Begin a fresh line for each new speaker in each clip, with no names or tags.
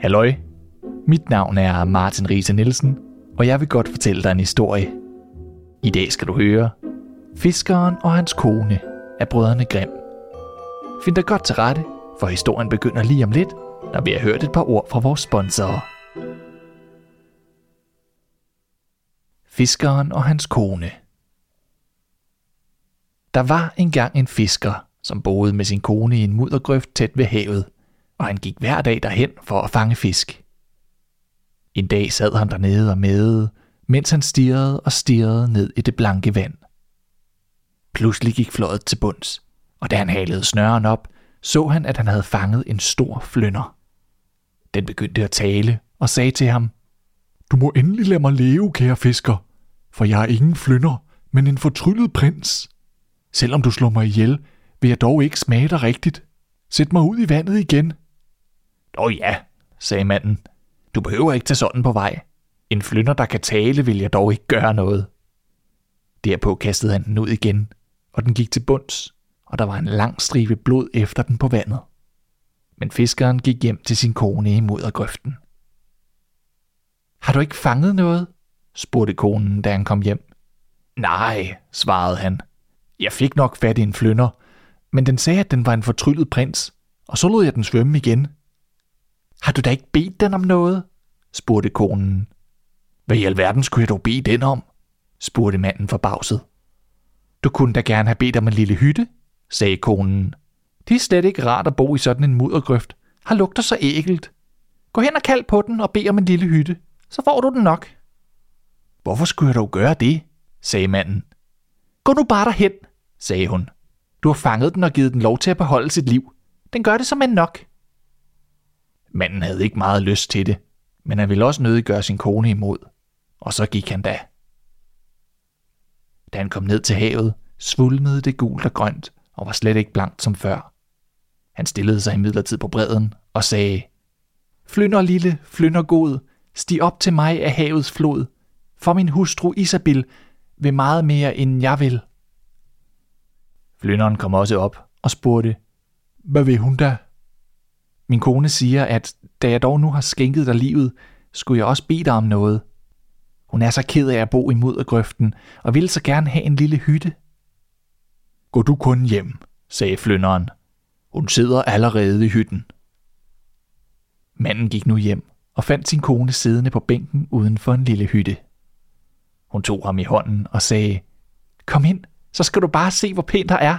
Halløj, mit navn er Martin Riese Nielsen, og jeg vil godt fortælle dig en historie. I dag skal du høre Fiskeren og hans kone af brødrene Grim. Find dig godt til rette, for historien begynder lige om lidt, når vi har hørt et par ord fra vores sponsorer. Fiskeren og hans kone Der var engang en fisker, som boede med sin kone i en muddergrøft tæt ved havet, og han gik hver dag derhen for at fange fisk. En dag sad han dernede og medede, mens han stirrede og stirrede ned i det blanke vand. Pludselig gik fløjet til bunds, og da han halede snøren op, så han, at han havde fanget en stor flynder. Den begyndte at tale og sagde til ham,
Du må endelig lade mig leve, kære fisker, for jeg er ingen flynder, men en fortryllet prins. Selvom du slår mig ihjel, vil jeg dog ikke smage dig rigtigt. Sæt mig ud i vandet igen.
Åh ja, sagde manden. Du behøver ikke tage sådan på vej. En flynder, der kan tale, vil jeg dog ikke gøre noget. Derpå kastede han den ud igen, og den gik til bunds, og der var en lang stribe blod efter den på vandet. Men fiskeren gik hjem til sin kone i grøften. Har du ikke fanget noget? spurgte konen, da han kom hjem. Nej, svarede han. Jeg fik nok fat i en flynder, men den sagde, at den var en fortryllet prins, og så lod jeg den svømme igen. Har du da ikke bedt den om noget? spurgte konen. Hvad i alverden skulle jeg dog bede den om? spurgte manden forbavset. Du kunne da gerne have bedt om en lille hytte, sagde konen. Det er slet ikke rart at bo i sådan en muddergrøft. Har lugter så ægelt. Gå hen og kald på den og bed om en lille hytte. Så får du den nok. Hvorfor skulle jeg dog gøre det? sagde manden. Gå nu bare derhen, sagde hun. Du har fanget den og givet den lov til at beholde sit liv. Den gør det som en nok. Manden havde ikke meget lyst til det, men han ville også nødig gøre sin kone imod. Og så gik han da. Da han kom ned til havet, svulmede det gult og grønt og var slet ikke blankt som før. Han stillede sig imidlertid på bredden og sagde, Flynder lille, flynder god, stig op til mig af havets flod, for min hustru Isabel vil meget mere, end jeg vil. Flynderen kom også op og spurgte,
Hvad vil hun da?
Min kone siger, at da jeg dog nu har skænket dig livet, skulle jeg også bede dig om noget. Hun er så ked af at bo i muddergrøften, og vil så gerne have en lille hytte.
Gå du kun hjem, sagde flynderen. Hun sidder allerede i hytten.
Manden gik nu hjem og fandt sin kone siddende på bænken uden for en lille hytte. Hun tog ham i hånden og sagde, Kom ind, så skal du bare se, hvor pænt der er.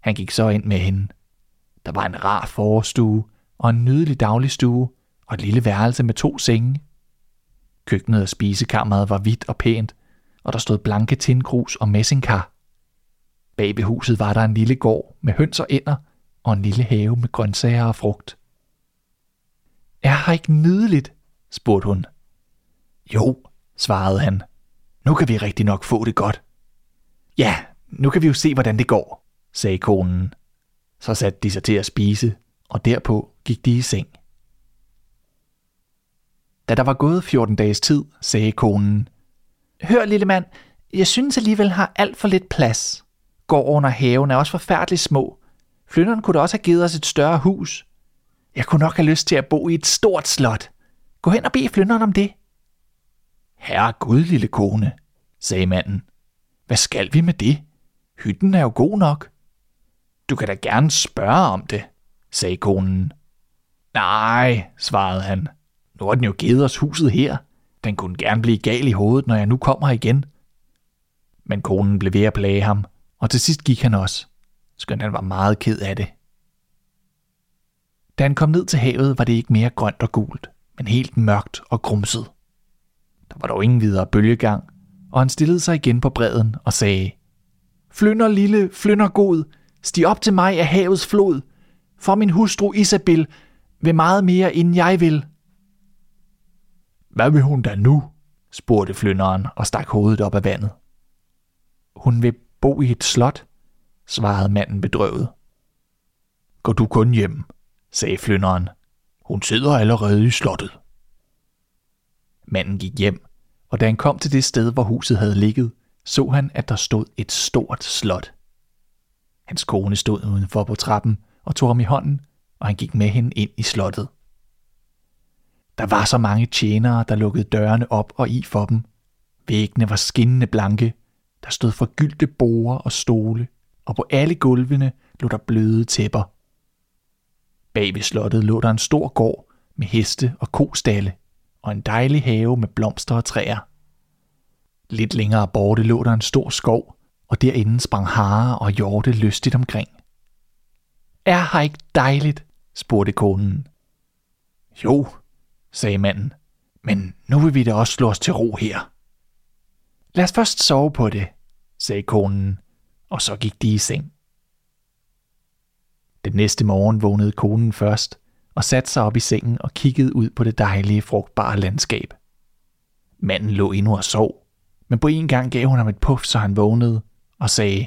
Han gik så ind med hende. Der var en rar forstue og en nydelig dagligstue og et lille værelse med to senge. Køkkenet og spisekammeret var hvidt og pænt, og der stod blanke tindgrus og messingkar. Bag ved huset var der en lille gård med høns og ænder og en lille have med grøntsager og frugt. Er her ikke nydeligt? spurgte hun. Jo, svarede han. Nu kan vi rigtig nok få det godt. Ja, nu kan vi jo se, hvordan det går, sagde konen. Så satte de sig til at spise, og derpå gik de i seng. Da der var gået 14 dages tid, sagde konen, Hør, lille mand, jeg synes alligevel har alt for lidt plads. Gården og haven er også forfærdeligt små. Flynderen kunne da også have givet os et større hus. Jeg kunne nok have lyst til at bo i et stort slot. Gå hen og bed flynderen om det. Herre Gud, lille kone, sagde manden. Hvad skal vi med det? Hytten er jo god nok. Du kan da gerne spørge om det, sagde konen. Nej, svarede han. Nu har den jo givet os huset her. Den kunne gerne blive gal i hovedet, når jeg nu kommer igen. Men konen blev ved at plage ham, og til sidst gik han også, skønt han var meget ked af det. Da han kom ned til havet, var det ikke mere grønt og gult, men helt mørkt og grumset. Der var dog ingen videre bølgegang, og han stillede sig igen på bredden og sagde, Flynder lille, flynder god, stig op til mig af havets flod, for min hustru Isabel vil meget mere, end jeg vil.
Hvad vil hun da nu?
spurgte flynderen og stak hovedet op af vandet. Hun vil bo i et slot, svarede manden bedrøvet.
Går du kun hjem, sagde flynderen. Hun sidder allerede i slottet.
Manden gik hjem, og da han kom til det sted, hvor huset havde ligget, så han, at der stod et stort slot. Hans kone stod udenfor på trappen og tog ham i hånden, og han gik med hende ind i slottet. Der var så mange tjenere, der lukkede dørene op og i for dem. Væggene var skinnende blanke. Der stod forgyldte borer og stole, og på alle gulvene lå der bløde tæpper. Bag ved slottet lå der en stor gård med heste og kostalle, og en dejlig have med blomster og træer. Lidt længere borte lå der en stor skov, og derinde sprang harer og hjorte lystigt omkring. Er her ikke dejligt? spurgte konen. Jo, sagde manden, men nu vil vi da også slå os til ro her. Lad os først sove på det, sagde konen, og så gik de i seng. Den næste morgen vågnede konen først og satte sig op i sengen og kiggede ud på det dejlige, frugtbare landskab. Manden lå endnu og sov, men på en gang gav hun ham et puff, så han vågnede og sagde,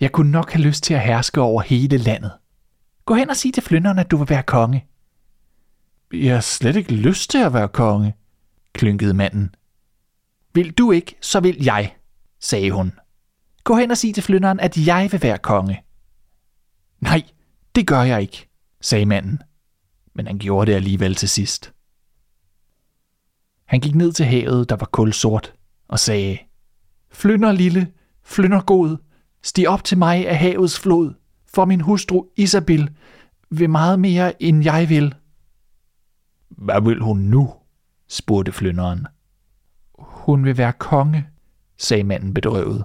Jeg kunne nok have lyst til at herske over hele landet. Gå hen og sig til flynderen, at du vil være konge. Jeg har slet ikke lyst til at være konge, klynkede manden. Vil du ikke, så vil jeg, sagde hun. Gå hen og sig til flynderen, at jeg vil være konge. Nej, det gør jeg ikke, sagde manden. Men han gjorde det alligevel til sidst. Han gik ned til havet, der var kulsort, og sagde, Flynder lille, flynder god, stig op til mig af havets flod, for min hustru Isabel vil meget mere, end jeg vil. Hvad vil hun nu? spurgte flynderen. Hun vil være konge, sagde manden bedrøvet.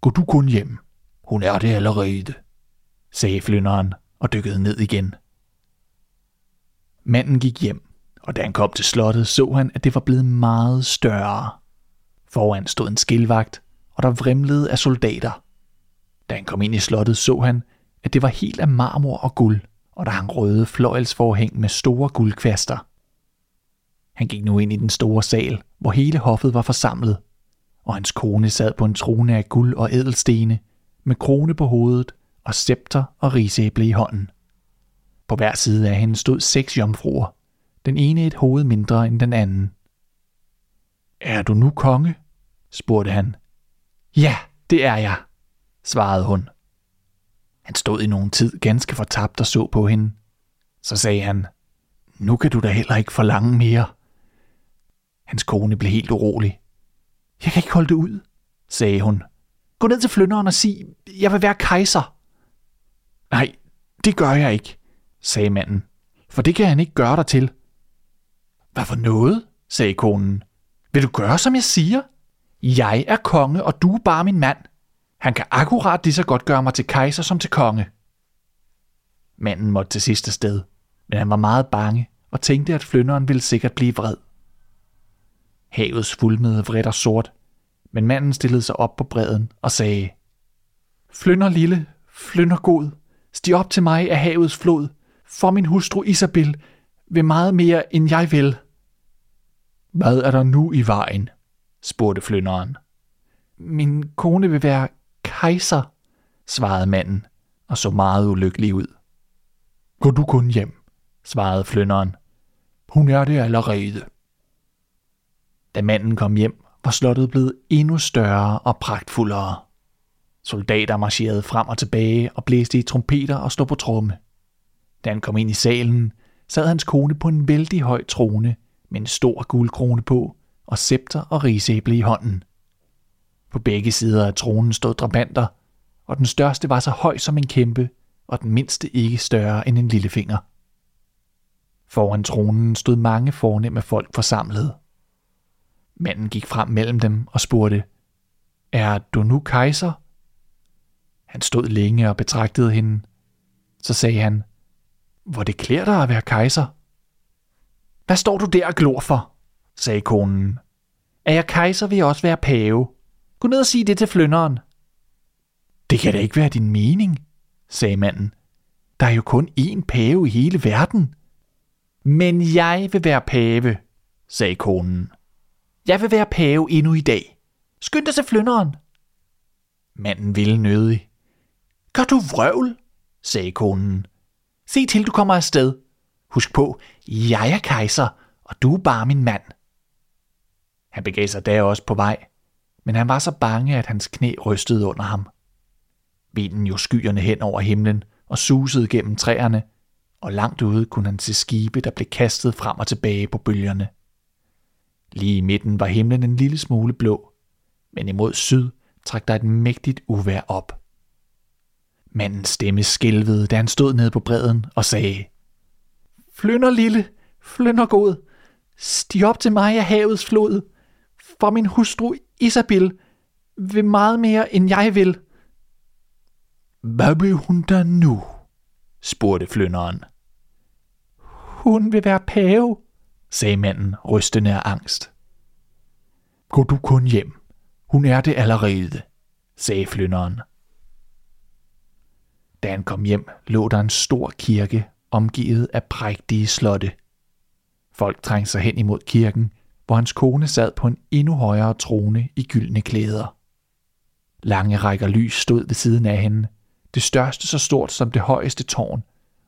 Gå du kun hjem. Hun er det allerede, sagde flynderen og dykkede ned igen. Manden gik hjem, og da han kom til slottet, så han, at det var blevet meget større. Foran stod en skilvagt, og der vrimlede af soldater. Da han kom ind i slottet, så han, at det var helt af marmor og guld, og der hang røde fløjelsforhæng med store guldkvaster. Han gik nu ind i den store sal, hvor hele hoffet var forsamlet, og hans kone sad på en trone af guld og ædelstene, med krone på hovedet og scepter og risæble i hånden. På hver side af hende stod seks jomfruer, den ene et hoved mindre end den anden. Er du nu konge? spurgte han. Ja, det er jeg, svarede hun. Han stod i nogen tid ganske fortabt og så på hende. Så sagde han, nu kan du da heller ikke forlange mere. Hans kone blev helt urolig. Jeg kan ikke holde det ud, sagde hun. Gå ned til flynderen og sig, jeg vil være kejser. Nej, det gør jeg ikke, sagde manden, for det kan han ikke gøre dig til. Hvad for noget, sagde konen. Vil du gøre, som jeg siger? Jeg er konge, og du er bare min mand. Han kan akkurat lige så godt gøre mig til kejser som til konge. Manden måtte til sidste sted, men han var meget bange og tænkte, at flynderen ville sikkert blive vred. Havet svulmede vredt og sort, men manden stillede sig op på bredden og sagde, Flynder lille, flynder god, stig op til mig af havets flod, for min hustru Isabel vil meget mere, end jeg vil. Hvad er der nu i vejen? Spurgte flynderen. Min kone vil være kejser, svarede manden og så meget ulykkelig ud. Gå du kun hjem, svarede flynderen. Hun er det allerede. Da manden kom hjem, var slottet blevet endnu større og pragtfuldere. Soldater marcherede frem og tilbage og blæste i trompeter og stod på tromme. Da han kom ind i salen, sad hans kone på en vældig høj trone med en stor guldkrone på og scepter og risæble i hånden. På begge sider af tronen stod drabanter, og den største var så høj som en kæmpe, og den mindste ikke større end en lillefinger. Foran tronen stod mange fornemme folk forsamlet. Manden gik frem mellem dem og spurgte, Er du nu kejser? Han stod længe og betragtede hende. Så sagde han, Hvor det klæder dig at være kejser. Hvad står du der og glor for? Sagde konen. Er jeg kejser, vil jeg også være pave. Gå ned og sig det til flynderen. Det kan da ikke være din mening, sagde manden. Der er jo kun én pave i hele verden. Men jeg vil være pave, sagde konen. Jeg vil være pave endnu i dag. Skynd dig til flynderen. Manden ville nødig. Gør du vrøvl, sagde konen. Se til, du kommer afsted. Husk på, jeg er kejser, og du er bare min mand. Han begav sig da også på vej, men han var så bange, at hans knæ rystede under ham. Vinden jo skyerne hen over himlen og susede gennem træerne, og langt ude kunne han se skibe, der blev kastet frem og tilbage på bølgerne. Lige i midten var himlen en lille smule blå, men imod syd trak der et mægtigt uvær op. Mandens stemme skælvede, da han stod nede på bredden og sagde, Flynder lille, flynder god, stig op til mig af havets flod, for min hustru Isabel vil meget mere, end jeg vil.
Hvad vil hun da nu? spurgte flynderen.
Hun vil være pave, sagde manden, rystende af angst.
Gå du kun hjem. Hun er det allerede, sagde flynderen.
Da han kom hjem, lå der en stor kirke, omgivet af prægtige slotte. Folk trængte sig hen imod kirken, hvor hans kone sad på en endnu højere trone i gyldne klæder. Lange rækker lys stod ved siden af hende, det største så stort som det højeste tårn,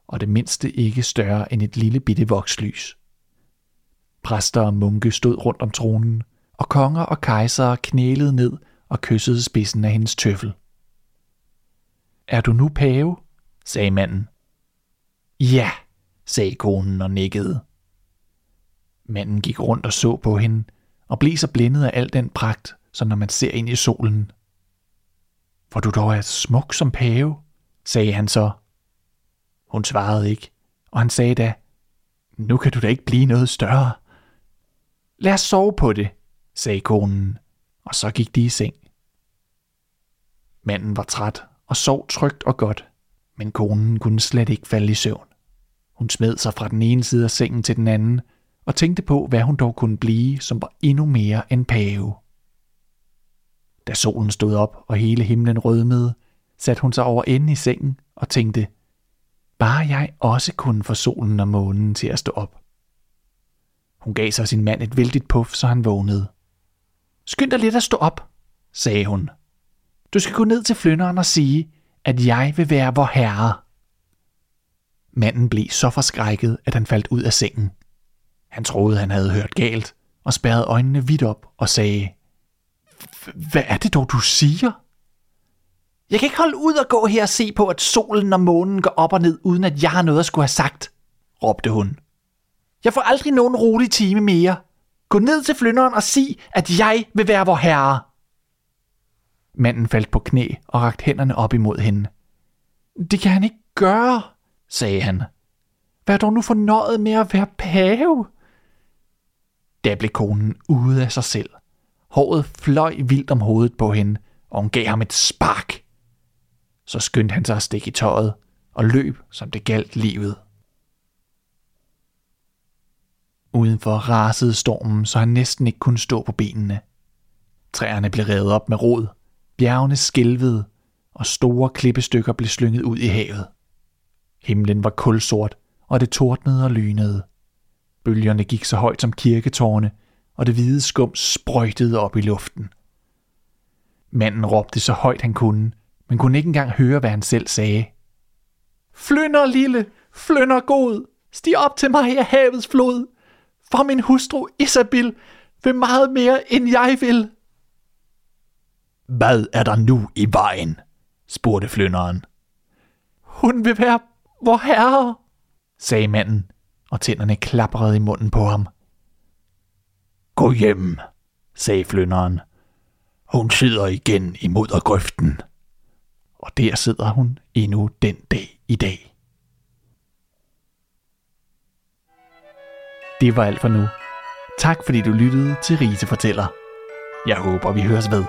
og det mindste ikke større end et lille bitte vokslys. Præster og munke stod rundt om tronen, og konger og kejsere knælede ned og kyssede spidsen af hendes tøffel. Er du nu pave? sagde manden. Ja, sagde konen og nikkede. Manden gik rundt og så på hende, og blev så blindet af al den pragt, som når man ser ind i solen. Hvor du dog er smuk som pave, sagde han så. Hun svarede ikke, og han sagde da, nu kan du da ikke blive noget større. Lad os sove på det, sagde konen, og så gik de i seng. Manden var træt og sov trygt og godt, men konen kunne slet ikke falde i søvn. Hun smed sig fra den ene side af sengen til den anden, og tænkte på, hvad hun dog kunne blive, som var endnu mere end pave. Da solen stod op, og hele himlen rødmede, satte hun sig over enden i sengen og tænkte, bare jeg også kunne få solen og månen til at stå op. Hun gav sig sin mand et vældigt puff, så han vågnede. Skynd dig lidt at stå op, sagde hun. Du skal gå ned til flynderen og sige, at jeg vil være vor herre. Manden blev så forskrækket, at han faldt ud af sengen. Han troede, han havde hørt galt, og spærrede øjnene vidt op og sagde, Hvad er det dog, du siger? Jeg kan ikke holde ud og gå her og se på, at solen og månen går op og ned, uden at jeg har noget at skulle have sagt, råbte hun. Jeg får aldrig nogen rolig time mere. Gå ned til flynderen og sig, at jeg vil være vor herre. Manden faldt på knæ og rakte hænderne op imod hende. Det kan han ikke gøre, sagde han. Vær dog nu fornøjet med at være pave. Da blev konen ude af sig selv. Håret fløj vildt om hovedet på hende, og hun gav ham et spark. Så skyndte han sig at stikke i tøjet og løb, som det galt livet. Udenfor rasede stormen, så han næsten ikke kunne stå på benene. Træerne blev revet op med rod, bjergene skælvede, og store klippestykker blev slynget ud i havet. Himlen var kulsort, og det tordnede og lynede. Bølgerne gik så højt som kirketårne, og det hvide skum sprøjtede op i luften. Manden råbte så højt han kunne, men kunne ikke engang høre, hvad han selv sagde. Flynder lille, flynder god, stig op til mig af havets flod, for min hustru Isabel vil meget mere, end jeg vil.
Hvad er der nu i vejen? spurgte flynderen.
Hun vil være vor herre, sagde manden, og tænderne klaprede i munden på ham.
Gå hjem, sagde flynderen. Hun sidder igen imod grøften.
Og der sidder hun endnu den dag i dag. Det var alt for nu. Tak fordi du lyttede til Rise Fortæller. Jeg håber, vi høres ved.